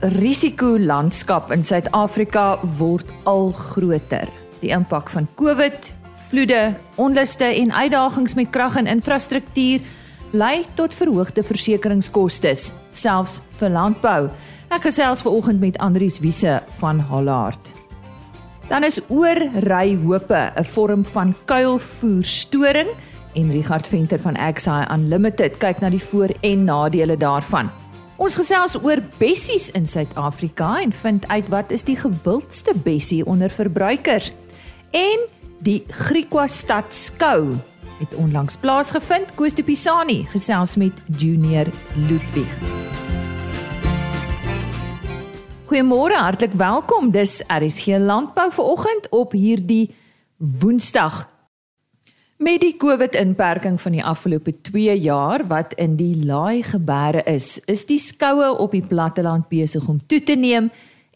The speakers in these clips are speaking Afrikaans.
risikolandskap in Suid-Afrika word al groter. Die impak van COVID, vloede, onluste en uitdagings met krag en infrastruktuur lei tot verhoogde versekeringskoste, selfs vir landbou. Ek gesels ver oggend met Andrius Wiese van Halaard. Dan is oor ry hope 'n vorm van kuilvoerstoring en Richard Venter van XI Unlimited kyk na die voor- en nadele daarvan. Ons gesels oor bessies in Suid-Afrika en vind uit wat is die gewildste bessie onder verbruikers. En die Griekwa stad skou het onlangs plaasgevind. Koos de Pisani gesels met Junior Ludwig. Goeiemôre, hartlik welkom. Dis RSG Landbou vir oggend op hierdie Woensdag. Met die COVID-inperking van die afgelope 2 jaar wat in die laai gebeure is, is die skoue op die platteland besig om toe te neem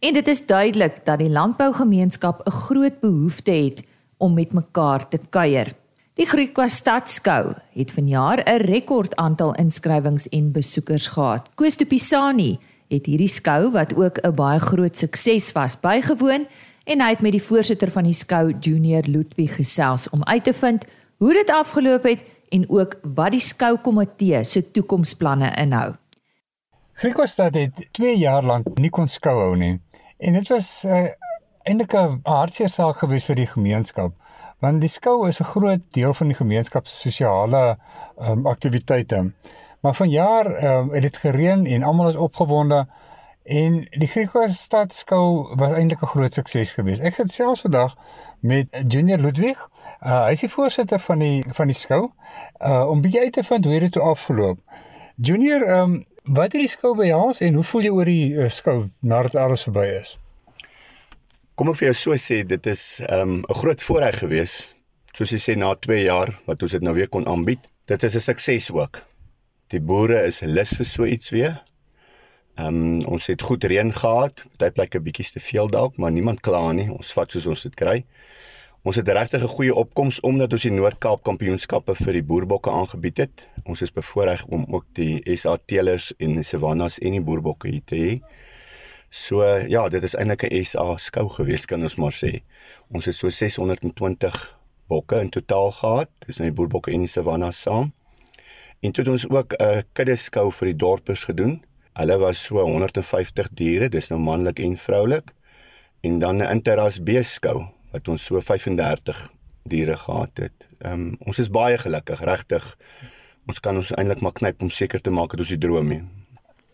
en dit is duidelik dat die landbougemeenskap 'n groot behoefte het om met mekaar te kuier. Die Griekwa Stadskou het vanjaar 'n rekord aantal inskrywings en besoekers gehad. Koos de Pisani het hierdie skou wat ook 'n baie groot sukses was bygewoon en hy het met die voorsitter van die skou Junior Ludwig gesels om uit te vind hoe dit afgeloop het en ook wat die skoukomitee se toekomsplanne inhou. Griekostad het 2 jaar lank nie kon skou hou nie. En dit was uh, eintlik 'n hartseer saak geweest vir die gemeenskap want die skou is 'n groot deel van die gemeenskap se sosiale um, aktiwiteite. Maar vanjaar um, het dit gereën en almal is opgewonde en die Griekse stadskou was eintlik 'n groot sukses geweest. Ek het selfs vandag met Junior Ludwig, uh, hy is die voorsitter van die van die skou, uh, om bietjie uit te vind hoe dit toe afgeloop. Junior, um, wat het die skou behels en hoe voel jy oor die uh, skou nadat alles verby is? Kom ek vir jou so sê, dit is 'n um, groot voorreg geweest. Soos jy sê na 2 jaar wat ons dit nou weer kon aanbied. Dit is 'n sukses ook. Die boere is lus vir so iets weer. Ehm um, ons het goed reën gehad, party plekke bietjie te veel dalk, maar niemand kla nie. Ons vat soos ons dit kry. Ons het regtig 'n goeie opkoms omdat ons die Noord-Kaap Kampioenskappe vir die boerbokke aangebied het. Ons is bevoorreg om ook die SA teelers en die savannas en die boerbokke hier te hê. So ja, dit is eintlik 'n SA skou gewees kan ons maar sê. Ons het so 620 bokke in totaal gehad. Dis nou die boerbokke en die savannas saam. En toe het ons ook 'n kuddeskou vir die dorpers gedoen. Hulle was so 150 diere, dis nou manlik en vroulik. En dan 'n interras beeskou wat ons so 35 diere gehad het. Ehm um, ons is baie gelukkig, regtig. Ons kan ons eintlik maar knyp om seker te maak dat ons die droom het.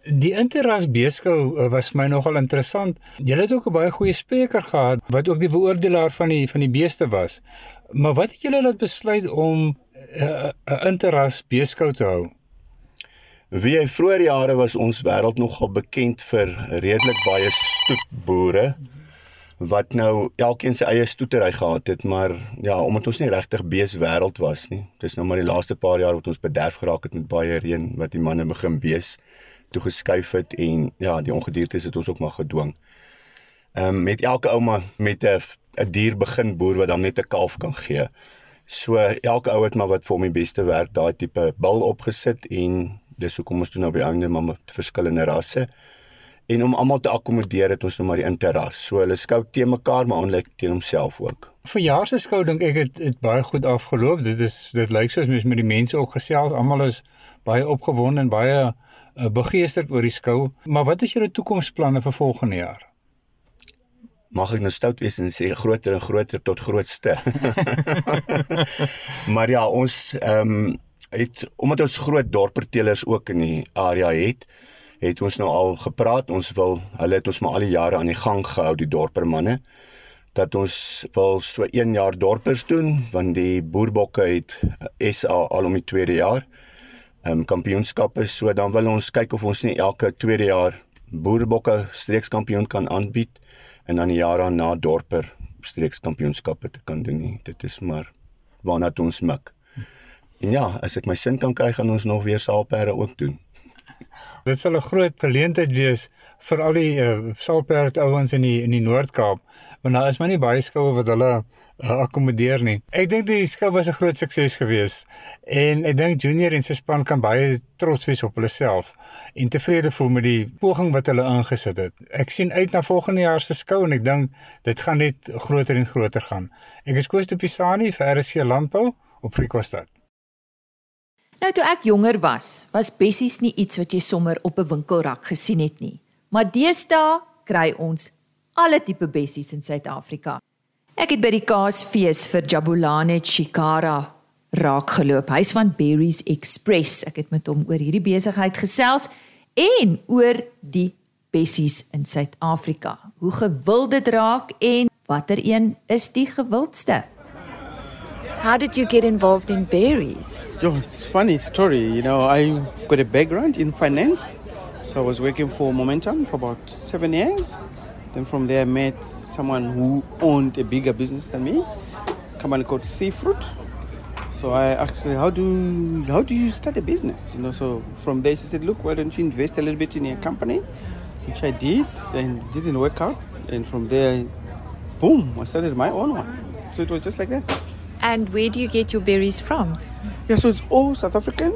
Die interras beeskou eh, was my nogal interessant. Jy het ook 'n baie goeie spreker gehad wat ook die beoordelaar van die van die beeste was. Maar wat het julle laat besluit om 'n uh, interras beeskou te hou. Wie hy vroeër jare was ons wêreld nogal bekend vir redelik baie stoetboere wat nou elkeen sy eie stoetery gehad het, maar ja, omdat ons nie regtig bees wêreld was nie. Dis nou maar die laaste paar jaar wat ons bederf geraak het met baie reën wat die manne begin bees toe geskuif het en ja, die ongediertes het ons ook maar gedwing. Ehm um, met elke ouma met 'n 'n dier begin boer wat dan net 'n kalf kan gee. So elke ou het maar wat vir hom die beste werk, daai tipe bil opgesit en dis hoekom ons toe nou by ander maar met verskillende rasse en om almal te akkommodeer het ons nou maar die interras. So hulle skou te mekaar maar onlik teen homself ook. Verjaar se skou dink ek het, het baie goed afgeloop. Dit is dit lyk soos mens met die mense ook gesels. Almal is baie opgewonde en baie uh, begeesterd oor die skou. Maar wat is julle toekomsplanne vir volgende jaar? mag ek nou stout wees en sê groter en groter tot grootste. maar ja, ons ehm um, het omdat ons groot dorperteelers ook in die area het, het ons nou al gepraat. Ons wil hulle het ons maar al die jare aan die gang gehou die dorpermanne dat ons wil so 1 jaar dorpers doen want die boerbokke het SA al om die tweede jaar ehm um, kampioenskappe so dan wil ons kyk of ons nie elke tweede jaar boerbokke streekskampioen kan aanbied en dan die jaar daarna dorper streekskampioenskappe te kan doen nie. Dit is maar waarna ons mik. En ja, as ek my sin kan kry, gaan ons nog weer saalperde ook doen. Dit sal 'n groot geleentheid wees vir al die uh, saalperd ouens in die in die Noord-Kaap, want daar is maar nie baie skoue wat hulle uh, akkommodeer nie. Ek dink die skou was 'n groot sukses geweest en ek dink Junior en sy span kan baie trots wees op hulle self en tevrede voel met die poging wat hulle ingesit het. Ek sien uit na volgende jaar se skou en ek dink dit gaan net groter en groter gaan. Ek is Koos de Pisani vir RC Landbou op Freekostad. Nou toe ek jonger was, was bessies nie iets wat jy sommer op 'n winkelrak gesien het nie. Maar deesdae kry ons alle tipe bessies in Suid-Afrika. Ek het by die kaasfees vir Jabulani Chikara raak geloop. Hy's van Berries Express. Ek het met hom oor hierdie besigheid gesels en oor die bessies in Suid-Afrika. Hoe gewild dit raak en watter een is die gewildste? How did you get involved in berries? Yo, it's funny story. You know, I've got a background in finance. So I was working for Momentum for about seven years. Then from there, I met someone who owned a bigger business than me, company called Seafruit. So I actually, how do how do you start a business? You know, so from there she said, look, why don't you invest a little bit in your company, which I did, and didn't work out. And from there, boom, I started my own one. So it was just like that. And where do you get your berries from? Yeah, so it's all South African.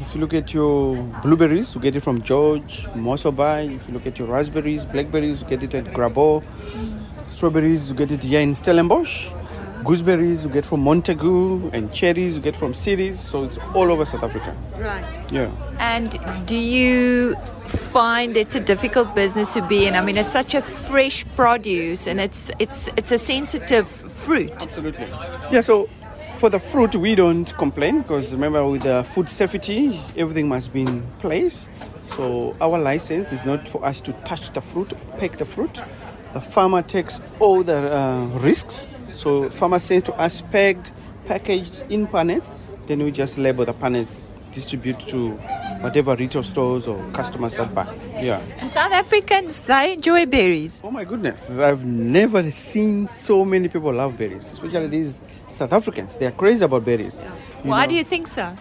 If you look at your blueberries, you get it from George, Mosobai. If you look at your raspberries, blackberries, you get it at Grabo. Strawberries, you get it here in Stellenbosch. Gooseberries, you get from Montagu. And cherries, you get from cities. So it's all over South Africa. Right. Yeah. And do you find it's a difficult business to be in? I mean, it's such a fresh produce, and it's it's it's a sensitive fruit. Absolutely. Yeah, so for the fruit, we don't complain because remember, with the food safety, everything must be in place. So our license is not for us to touch the fruit, pick the fruit. The farmer takes all the uh, risks. So farmer sends to us packed, packaged in pallets. Then we just label the pallets, distribute to whatever retail stores or customers that buy. Yeah. And South Africans, they enjoy berries. Oh my goodness, I've never seen so many people love berries, especially these South Africans. They are crazy about berries. You Why know. do you think so?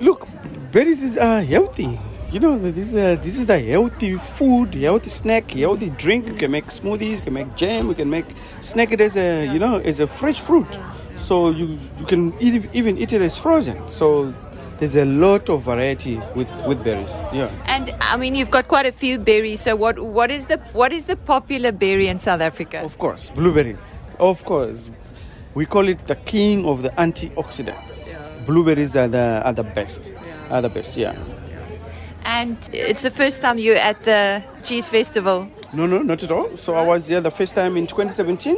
Look, berries is uh, healthy. You know, this, uh, this is the healthy food, healthy snack, healthy drink. You can make smoothies, you can make jam, you can make snack it as a, you know, as a fresh fruit. So you, you can eat, even eat it as frozen. So there's a lot of variety with, with berries. Yeah. And I mean, you've got quite a few berries. So what what is the what is the popular berry in South Africa? Of course, blueberries. Of course. We call it the king of the antioxidants. Yeah. Blueberries are the are the best. Yeah. Are the best, yeah. And it's the first time you're at the cheese festival. No, no, not at all. So I was there the first time in 2017.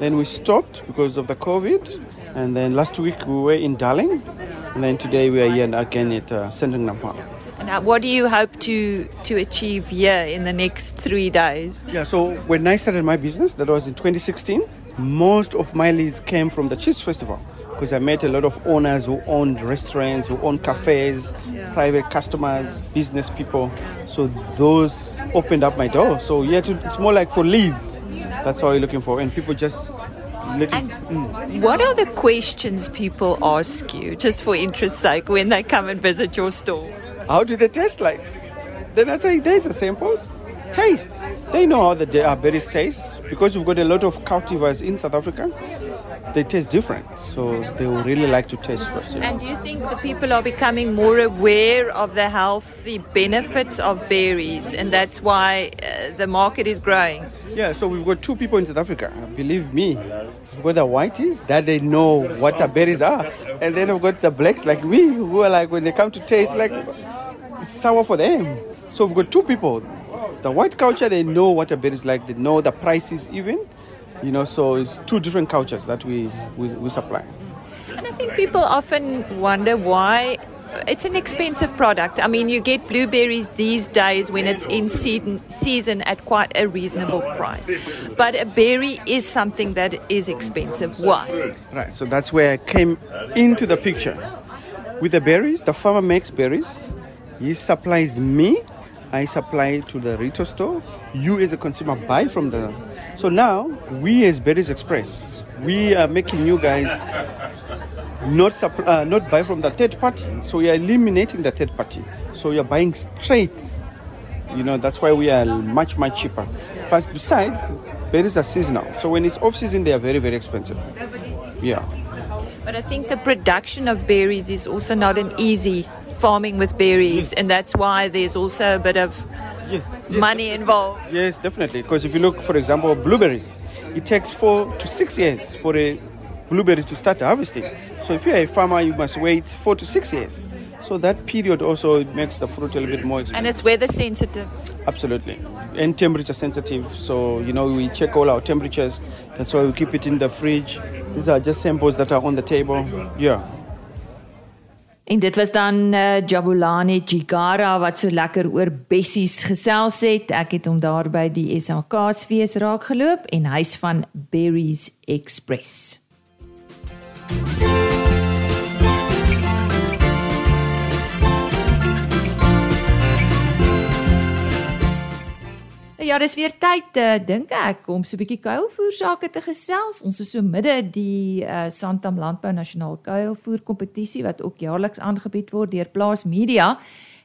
Then we stopped because of the COVID. And then last week we were in Darling. And then today we are here again at uh, Sendringham Farm. And what do you hope to to achieve here in the next three days? Yeah, so when I started my business, that was in 2016, most of my leads came from the Cheese Festival because I met a lot of owners who owned restaurants, who owned cafes, private customers, business people. So those opened up my door. So yeah, it's more like for leads. That's all you're looking for, and people just And mm. what are the questions people ask you, just for interest's sake, when they come and visit your store? How do they taste like? Then I say, there's a samples. Taste. They know how the berries taste because we've got a lot of cultivars in South Africa. They taste different, so they will really like to taste first. you know. And do you think the people are becoming more aware of the healthy benefits of berries, and that's why uh, the market is growing? Yeah, so we've got two people in South Africa. Believe me, we've got the whiteys that they know what the berries are, and then we've got the blacks like me who are like when they come to taste like it's sour for them. So we've got two people. The white culture they know what a berry is like. They know the prices even, you know. So it's two different cultures that we we, we supply. And I think people often wonder why it's an expensive product. I mean, you get blueberries these days when it's in season, season at quite a reasonable price. But a berry is something that is expensive. Why? Right. So that's where I came into the picture. With the berries, the farmer makes berries. He supplies me. I supply to the retail store. You, as a consumer, buy from the. So now we, as Berries Express, we are making you guys not supp- uh, not buy from the third party. So we are eliminating the third party. So you are buying straight. You know that's why we are much much cheaper. Plus, besides, berries are seasonal. So when it's off season, they are very, very expensive. Yeah. But I think the production of berries is also not an easy farming with berries, and that's why there's also a bit of Yes. money involved. Yes, definitely. Because if you look, for example, blueberries, it takes four to six years for a blueberry to start harvesting. So if you're a farmer, you must wait four to six years. So that period also makes the fruit a little bit more expensive. And it's weather sensitive. Absolutely. And temperature sensitive. So, you know, we check all our temperatures. That's why we keep it in the fridge. These are just samples that are on the table. Yeah. En dit was dan uh, Jabulani Chigara wat so lekker oor bessies gesels het. Ek het hom daar by die SAK's fees raakgeloop en hy's van Berries Express. Dis weer tyd uh, dink ek om so 'n bietjie kuilvoer sake te gesels. Ons is so midde die uh, Santam Landbou Nasionaal Kuilvoer kompetisie wat ook jaarliks aangebied word deur Plaas Media.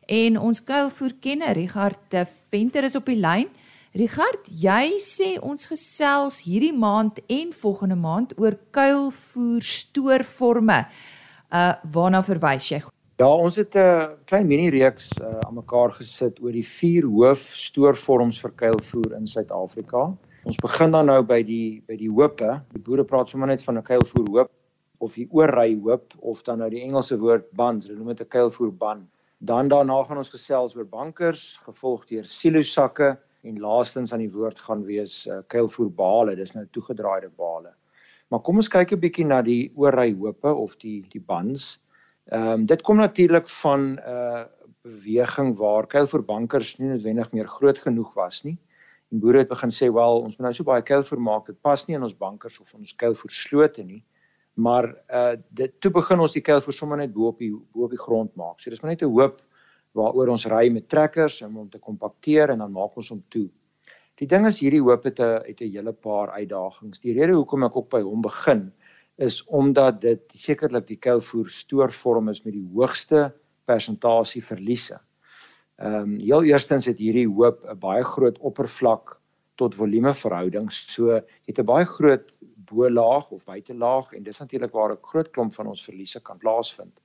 En ons kuilvoerkenner Richard eh, Venter is op die lyn. Richard, jy sê ons gesels hierdie maand en volgende maand oor kuilvoer stoorforme. Uh waarna verwys jy? Ja, ons het 'n klein mini reeks uh, aan mekaar gesit oor die vier hoof stoorvorms vir kuilvoer in Suid-Afrika. Ons begin dan nou by die by die hoope. Die boere praat sommer net van 'n kuilvoer hoop of die oorry hoop of dan nou die Engelse woord band. Hulle noem dit 'n kuilvoer band. Dan daarna gaan ons gesels oor bankers, gevolg deur silo sakke en laastens aan die woord gaan wees uh, kuilvoer bale. Dis nou toegedraaide bale. Maar kom ons kyk 'n bietjie na die oorry hoope of die die bands. Ehm um, dit kom natuurlik van 'n uh, beweging waar kuilvoerbankers nie noodwendig meer groot genoeg was nie. En boere het begin sê, "Wel, ons moet nou so baie kuilvoer maak, dit pas nie in ons bankers of ons kuilvoerslote nie." Maar uh dit toe begin ons die kuilvoer sommer net bo op die bo op die grond maak. So dis maar net 'n hoop waaroor ons ry met trekkers om hom te kompakteer en dan maak ons hom toe. Die ding is hierdie hoop het 'n het 'n hele paar uitdagings. Die rede hoekom ek ook by hom begin is omdat dit sekerlik die kuilvoer stoorvorm is met die hoogste persentasie verliese. Ehm um, heel eerstens het hierdie hoop 'n baie groot oppervlak tot volume verhouding. So het 'n baie groot bo-laag of buitelaag en dis natuurlik waar 'n groot klomp van ons verliese kan plaasvind.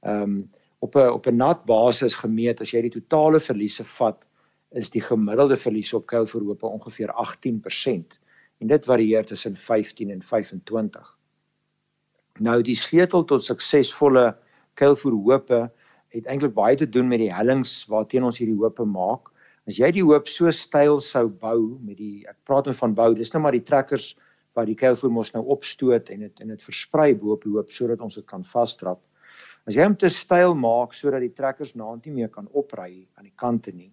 Ehm um, op 'n op 'n nat basis gemeet as jy die totale verliese vat, is die gemiddelde verlies op kuilvoerhoope ongeveer 18% en dit varieer tussen 15 en 25. Nou die sleutel tot suksesvolle kuilvoerhoope het eintlik baie te doen met die hellings waarteen ons hierdie hoope maak. As jy die hoop so styl sou bou met die ek praat nou van bou, dis nou maar die trekkers wat die kuilvoer mos nou opstoot en dit en dit versprei bo op die hoop sodat ons dit kan vasdrap. As jy hom te styl maak sodat die trekkers naand nie meer kan opry aan die kante nie,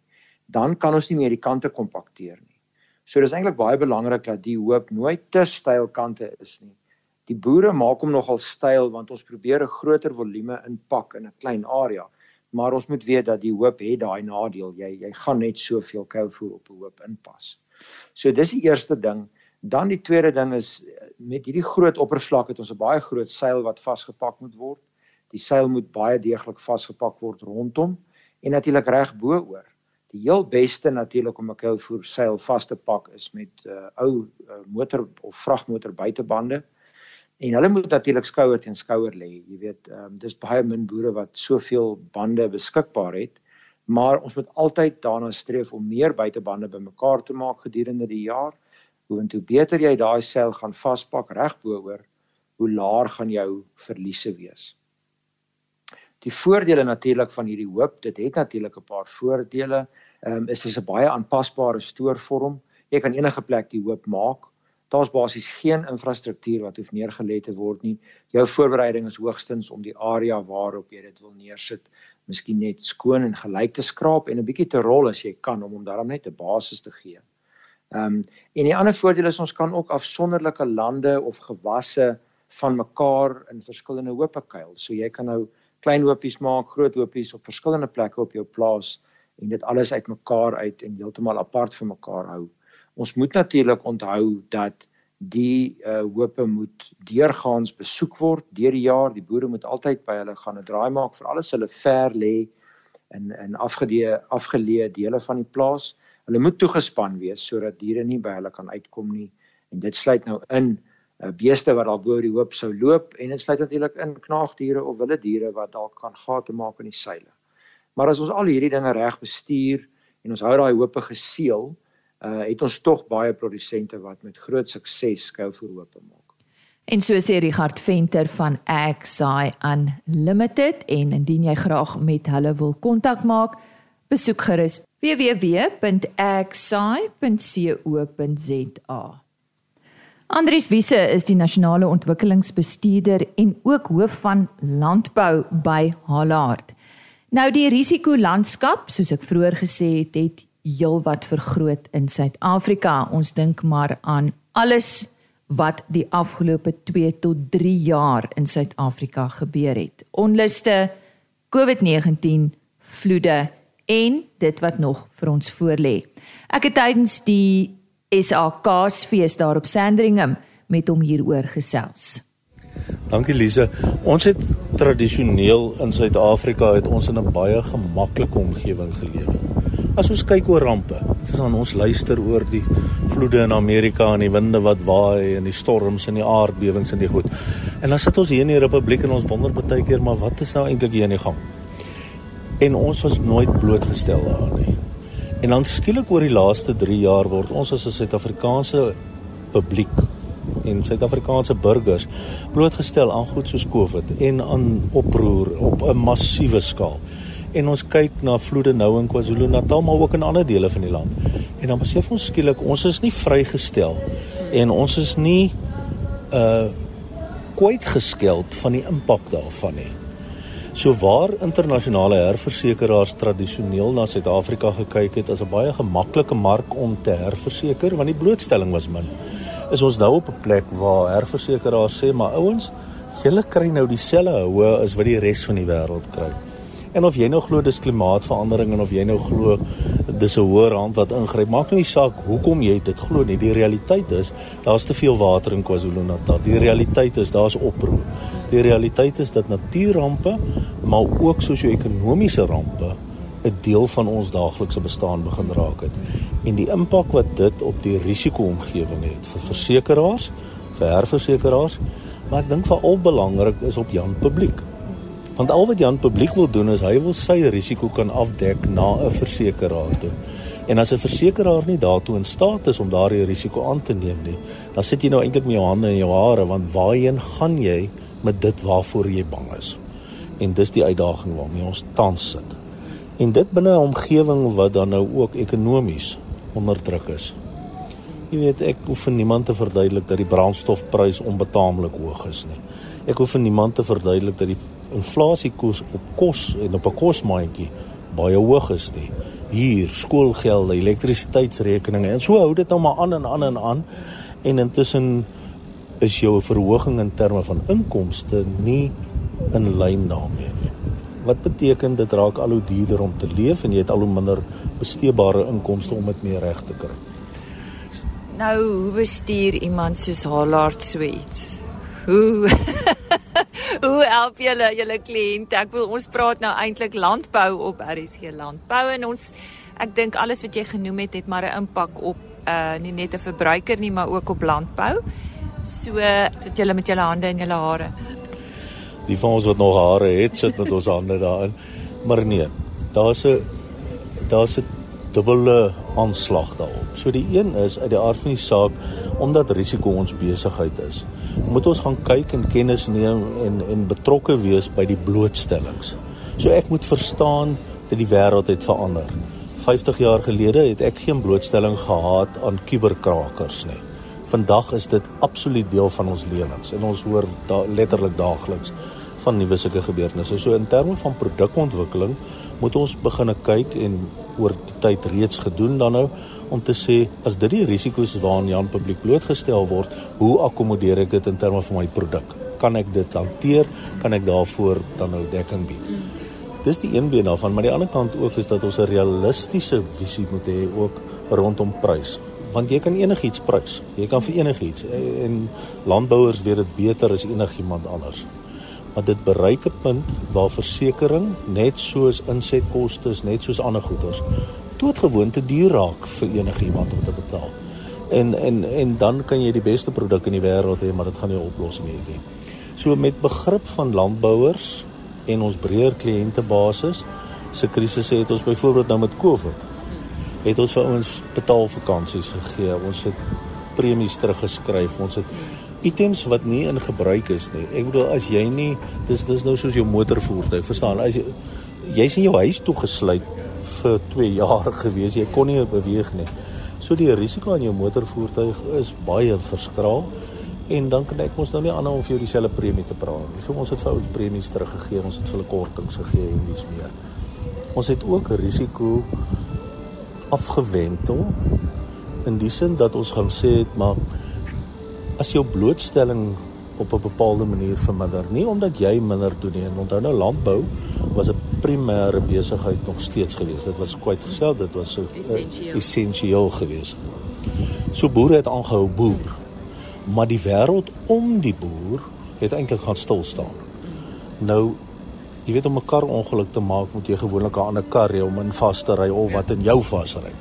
dan kan ons nie meer die kante kompakteer nie. So dis eintlik baie belangrik dat die hoop nooit te styl kante is nie Die boere maak hom nogal styl want ons probeer 'n groter volume inpak in 'n klein area. Maar ons moet weet dat die hoop het daai nadeel. Jy jy gaan net soveel kuilvoer op 'n hoop inpas. So dis die eerste ding. Dan die tweede ding is met hierdie groot oppervlak het ons 'n baie groot seil wat vasgepak moet word. Die seil moet baie deeglik vasgepak word rondom en natuurlik reg bo-oor. Die heel beste natuurlik om 'n kuilvoer seil vas te pak is met uh, ou uh, motor of vragmotor buitebande En hulle moet natuurlik skouer teen skouer lê. Jy weet, um, dis baie min boere wat soveel bande beskikbaar het, maar ons moet altyd daarna streef om meer buitebande bymekaar te maak gedurende die jaar. Hoe en hoe beter jy daai sel gaan vaspak reg bo-oor, hoe laer gaan jou verliese wees. Die voordele natuurlik van hierdie hoop, dit het natuurlik 'n paar voordele. Ehm um, is dit 'n baie aanpasbare stoorvorm. Jy kan enige plek die hoop maak daar's basies geen infrastruktuur wat hoef neergelê te word nie. Jou voorbereiding is hoogstens om die area waarop jy dit wil neersit, miskien net skoon en gelyk te skraap en 'n bietjie te rol as jy kan om hom daarom net 'n basis te gee. Ehm um, en die ander voordeel is ons kan ook afsonderlike lande of gewasse van mekaar in verskillende hoope kuil. So jy kan nou klein hoopies maak, groot hoopies op verskillende plekke op jou plaas en dit alles uitmekaar uit en heeltemal apart van mekaar hou. Ons moet natuurlik onthou dat die uh hope moet deurgaans besoek word deur die jaar. Die boere moet altyd by hulle gaan 'n draai maak vir alles hulle ver lê in in afgeleë afgeleë dele van die plaas Hulle moet toegespan wees sodat diere nie by hulle kan uitkom nie en dit sluit nou in uh, beeste wat dalk bo die hoop sou loop en dit sluit natuurlik in knaagdiere of wilde diere wat dalk kan gate maak in die seile. Maar as ons al hierdie dinge reg bestuur en ons hou daai hoope geseël, uh, het ons tog baie produsente wat met groot sukses skuilvoerhoope maak. En so sê Richard Venter van Axi Unlimited en indien jy graag met hulle wil kontak maak, besoek gerus www.axi.co.za. Andries Wiese is die nasionale ontwikkelingsbestuurder en ook hoof van landbou by Halard. Nou die risikolandskap, soos ek vroeër gesê het, het heelwat vergroot in Suid-Afrika. Ons dink maar aan alles wat die afgelope 2 tot 3 jaar in Suid-Afrika gebeur het. Onluste, COVID-19, vloede en dit wat nog vir ons voorlê. Ek het tydens die SAKsfees daar op Sandringham met hom hieroor gesels. Dankie Lise. Ons het tradisioneel in Suid-Afrika het ons in 'n baie gemaklike omgewing gelewe. As ons kyk oor rampe, verstaan ons luister oor die vloede in Amerika en die winde wat waai en die storms en die aardbewings en die goed. En dan sit ons hier in die Republiek en ons wonder baie keer maar wat is nou eintlik hier aan die gang? En ons was nooit blootgestel daaraan nie. En dan skielik oor die laaste 3 jaar word ons as 'n Suid-Afrikaanse publiek en Suid-Afrikaanse burgers blootgestel aan goed soos COVID en aan oproer op 'n massiewe skaal en ons kyk na vloede nou in KwaZulu-Natal maar ook in ander dele van die land. En dan besef ons skielik ons is nie vrygestel en ons is nie uh kwyt geskeld van die impak daarvan nie. So waar internasionale herversekeraars tradisioneel na Suid-Afrika gekyk het as 'n baie gemaklike mark om te herverseker want die blootstelling was min. Is ons nou op 'n plek waar herversekeraars sê maar ouens, julle kry nou dieselfde hoë as wat die res van die wêreld kry. En of jy nou glo dis klimaatsverandering en of jy nou glo dis 'n hoër hand wat ingryp, maak nou nie saak hoekom jy dit glo nie. Die realiteit is daar's te veel water in KwaZulu-Natal. Die realiteit is daar's oproer. Die realiteit is dat natuurrampe, maar ook sosio-ekonomiese rampe 'n deel van ons daaglikse bestaan begin raak het. En die impak wat dit op die risiko-omgewing het vir versekerings, vir herversekerings, maar ek dink veral belangrik is op Jan publiek. Want al wat Jan publiek wil doen is hy wil sy risiko kan afdek na 'n versekeraar toe. En as 'n versekeraar nie daartoe in staat is om daardie risiko aan te neem nie, dan sit jy nou eintlik met jou hande in jou hare want waarheen gaan jy met dit waarvoor jy bang is? En dis die uitdaging waarmee ons tans sit. En dit binne 'n omgewing wat dan nou ook ekonomies onderdruk is. Jy weet ek hoef vir niemand te verduidelik dat die brandstofprys onbetaamlik hoog is nie. Ek hoef vir niemand te verduidelik dat die inflasiekoers op kos en op 'n kosmaatjie baie hoog is nie. Hier skoolgelde, elektrisiteitsrekeninge en so hou dit nou maar aan en aan en aan. En intussen is jou verhoging in terme van inkomste nie in lyn daarmee nie. Wat beteken dit raak al hoe duurder om te leef en jy het al hoe minder besteedbare inkomste om dit meer reg te kry. Nou, hoe bestuur iemand soos Halard so iets? Hoe help julle julle kliënte? Ek wil ons praat nou eintlik landbou op RSG landbou en ons ek dink alles wat jy genoem het het maar 'n impak op uh nie net 'n verbruiker nie, maar ook op landbou. So sit julle met julle hande in julle hare. Die van ons wat nog hare het, sit met ons hande daarin. Maar nee, daar's 'n daar's 'n dubbele aanslag daarop. So die een is uit die aard van die saak omdat risiko ons besigheid is moet ons gaan kyk en kennis neem en en betrokke wees by die blootstellings. So ek moet verstaan dat die wêreld het verander. 50 jaar gelede het ek geen blootstelling gehad aan kuberkrakers nie. Vandag is dit absoluut deel van ons lewens en ons hoor da letterlik daagliks van nuwe sulke gebeurtenisse. So in terme van produkontwikkeling moet ons begine kyk en oor die tyd reeds gedoen dan nou om te sê as dit die risiko's waaraan Jan publiek blootgestel word, hoe akkommodeer ek dit in terme van my produk? Kan ek dit hanteer? Kan ek daarvoor dan nou dekking bied? Dis die een been daarvan, maar die ander kant ook is dat ons 'n realistiese visie moet hê ook rondom prys. Want jy kan enigiets prys. Jy kan vir enigiets en landbouers weet dit beter as enigiemand anders. Maar dit bereik 'n punt waar versekerings net soos insetkoste, net soos ander goederes doodgewoon te duur raak vir enigiemand om te betaal. En en en dan kan jy die beste produk in die wêreld hê, maar dit gaan nie 'n oplossing hê nie. So met begrip van landbouers en ons breër kliëntebasis se krisisse het ons byvoorbeeld nou met Covid het ons vir ouens betaal vakansies gegee. Ons het premies teruggeskryf. Ons het items wat nie in gebruik is nie. Ek bedoel as jy nie dis dis nou soos jou motorvoertuig, verstaan? As jy jy's in jou huis toegesluit vir 2 jaar gewees, jy kon nie beweeg nie. So die risiko aan jou motorvoertuig is baie verskraal en dan kan ek ons nou nie aanhou om vir jou dieselfde premie te praat. So ons het vir ouens premies teruggegee, ons het vir hulle kortings gegee en dis meer. Ons het ook risiko afgewentel in die sin dat ons gaan sê het maar as jou blootstelling op 'n bepaalde manier verminder nie omdat jy minder doen nie en onthou nou landbou primêre besigheid nog steeds gewees. Dit was kwyt gesel dit was uh, essensieel geweest so boere het aangehou boer maar die wêreld om die boer het eintlik gaan stil staan. Nou jy weet om 'n kar ongeluk te maak moet jy gewoonlik 'n ander kar hê om in vas te ry of wat in jou vas ry.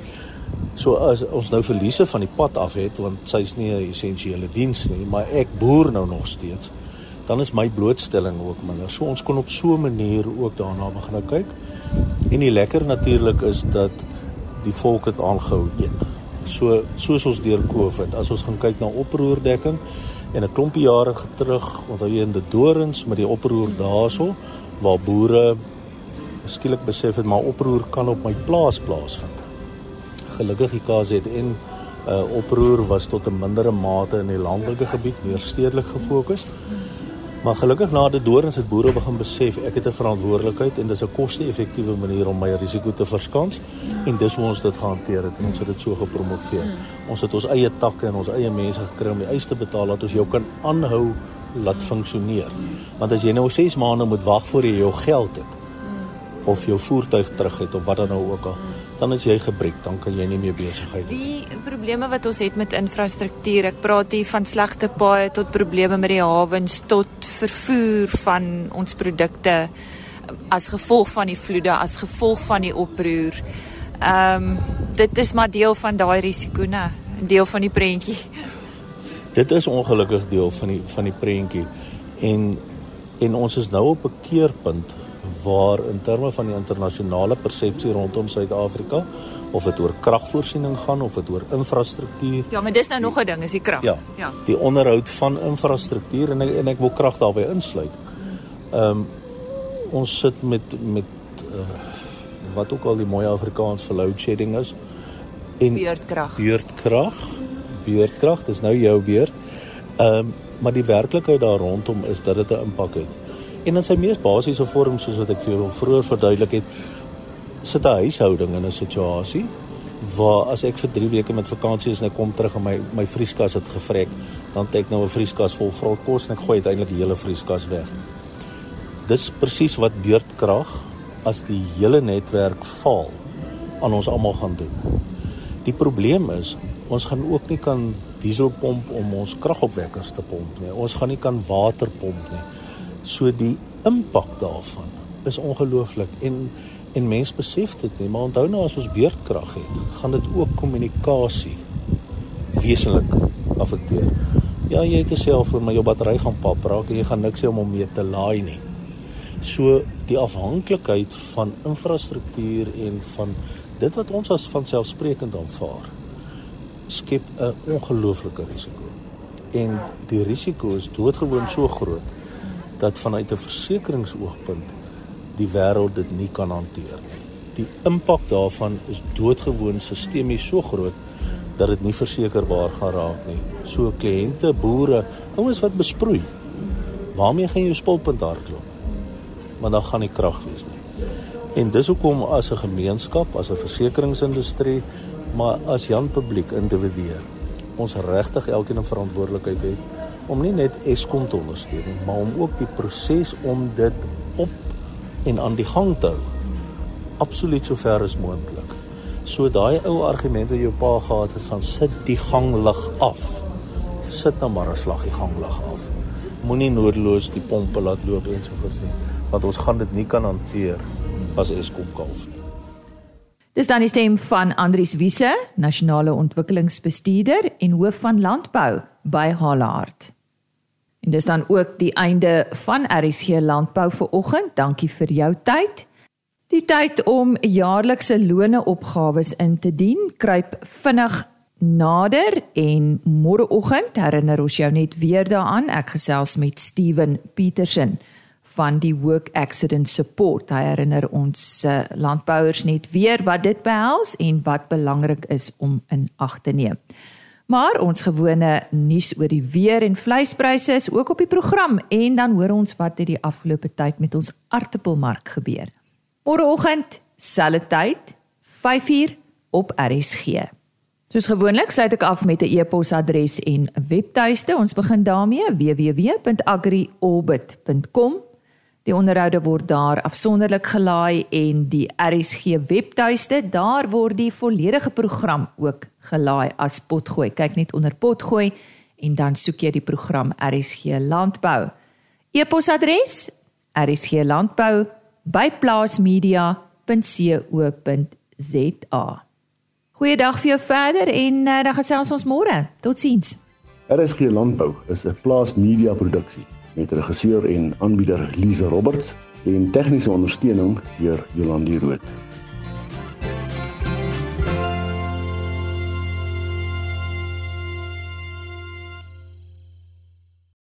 So as ons nou verliese van die pad af het want sy's nie 'n essensiële diens nie, maar ek boer nou nog steeds. Dan is my blootstelling ook minder. So ons kon op so 'n manier ook daarna begin kyk. En die lekker natuurlik is dat die volk het aangehou eet. So soos ons deur Covid, as ons gaan kyk na oproerdekking en 'n klompie jare terug, onthou jy in die dorings met die oproer daarso waar boere skielik besef het maar oproer kan op my plaas plaasvind gelukkig die KZN uh oproer was tot 'n mindere mate in die landelike gebied meer stedelik gefokus. Maar gelukkig na die dorings het boere begin besef ek het 'n verantwoordelikheid en dis 'n koste-effektiewe manier om my risiko te verskans en dis hoe ons dit gehanteer het en ons het dit so gepromoveer. Ons het ons eie takke en ons eie mense gekry om die eis te betaal dat ons jou kan aanhou laat funksioneer. Want as jy nou 6 maande moet wag voor jy jou geld het of jou voertuig terug het of wat dan nou ook al dan as jy gebreek, dan kan jy nie meer besigheid doen. Die probleme wat ons het met infrastruktuur, ek praat hier van slegte paaie tot probleme met die hawens tot vervoer van ons produkte as gevolg van die vloede, as gevolg van die oproer. Ehm um, dit is maar deel van daai risiko, né? Deel van die prentjie. Dit is ongelukkig deel van die van die prentjie en en ons is nou op 'n keerpunt waar in terme van die internasionale persepsie rondom Suid-Afrika of dit oor kragvoorsiening gaan of dit oor infrastruktuur. Ja, maar dis nou nog 'n ding, is die krag. Ja. Ja. Die onderhoud van infrastruktuur en ek, en ek wil krag daarbey insluit. Ehm um, ons sit met met uh, wat ook al die mooi Afrikaans vir load shedding is en beurtkrag. Beurtkrag. Beurtkrag, dis nou jou beurt. Ehm um, maar die werklikheid daar rondom is dat dit 'n impak het. En in sy mees basiese vorm soos wat ek vir jou vroeër verduidelik het, sit 'n huishouding in 'n situasie waar as ek vir 3 weke met vakansie is en ek kom terug en my my vrieskas het gevrek, dan het ek nou 'n vrieskas vol vrot kos en ek gooi uiteindelik die hele vrieskas weg. Dis presies wat beurtkrag as die hele netwerk val aan ons almal gaan doen. Die probleem is ons gaan ook nie kan dieselpomp om ons kragopwekkers te pomp nie. Ons gaan nie kan water pomp nie. So die impak daarvan is ongelooflik en en mense besef dit nie, maar onthou nou as ons beurtkrag het, gaan dit ook kommunikasie wesentlik affekteer. Ja, jy het dit self voor maar jou battery gaan pap raak en jy gaan niks hê om hom mee te laai nie. So die afhanklikheid van infrastruktuur en van dit wat ons as vanselfsprekend aanvaar skep 'n ongelooflike risiko. En die risiko is doodgewoon so groot dat vanuit 'n versekeringsoogpunt die wêreld dit nie kan hanteer nie. Die impak daarvan is doodgewoon sistemies so groot dat dit nie versekerbaar gaan raak nie. So kliënte, boere, ouens wat besproei. Waarmee gaan jou spulpunt hardloop? Maar dan gaan nie krag wees nie. En dis hoekom as 'n gemeenskap, as 'n versekeringsindustrie, maar as Jan publiek individue ons regtig elkeen 'n verantwoordelikheid het om nie net Eskom te ondersteun nie, maar om ook die proses om dit op en aan die gang te hou absoluut so ver as moontlik. So daai ou argument wat jou pa gehad het van sit die ganglig af. Sit nou maar 'n slag die ganglig af. Moenie noodloos die pompe laat loop en so voort nie, want ons gaan dit nie kan hanteer as Eskom kalf nie. Dis dan die stem van Andrius Wiese, nasionale ontwikkelingsbestuurder en hoof van landbou by Halard. En dis dan ook die einde van RSG Landbou vir oggend. Dankie vir jou tyd. Die tyd om jaarlikse loone opgawes in te dien kruip vinnig nader en môreoggend herinner ons jou net weer daaraan. Ek gesels met Steven Petersen van die Work Accident Support. Hy herinner ons uh, landbouers net weer wat dit behels en wat belangrik is om in ag te neem. Maar ons gewone nuus oor die weer en vleispryse is ook op die program en dan hoor ons wat het die afgelope tyd met ons aartappelmark gebeur. Môreoggend, selfde tyd, 5uur op RSG. Soos gewoonlik sluit ek af met 'n e-posadres en webtuiste. Ons begin daarmee: www.agriorbit.com. Die onderhoude word daar afsonderlik gelaai en die RSG webtuiste, daar word die volledige program ook gelaai as potgooi. Kyk net onder potgooi en dan soek jy die program RSG Landbou. E-posadres: rsglandbou@plaasmedia.co.za. Goeiedag vir jou verder en uh, dan gesels ons môre. Totsiens. RSG Landbou is 'n plaasmedia produksie met regisseur en aanbieder Lize Roberts en tegniese ondersteuning deur Jolande Rooi.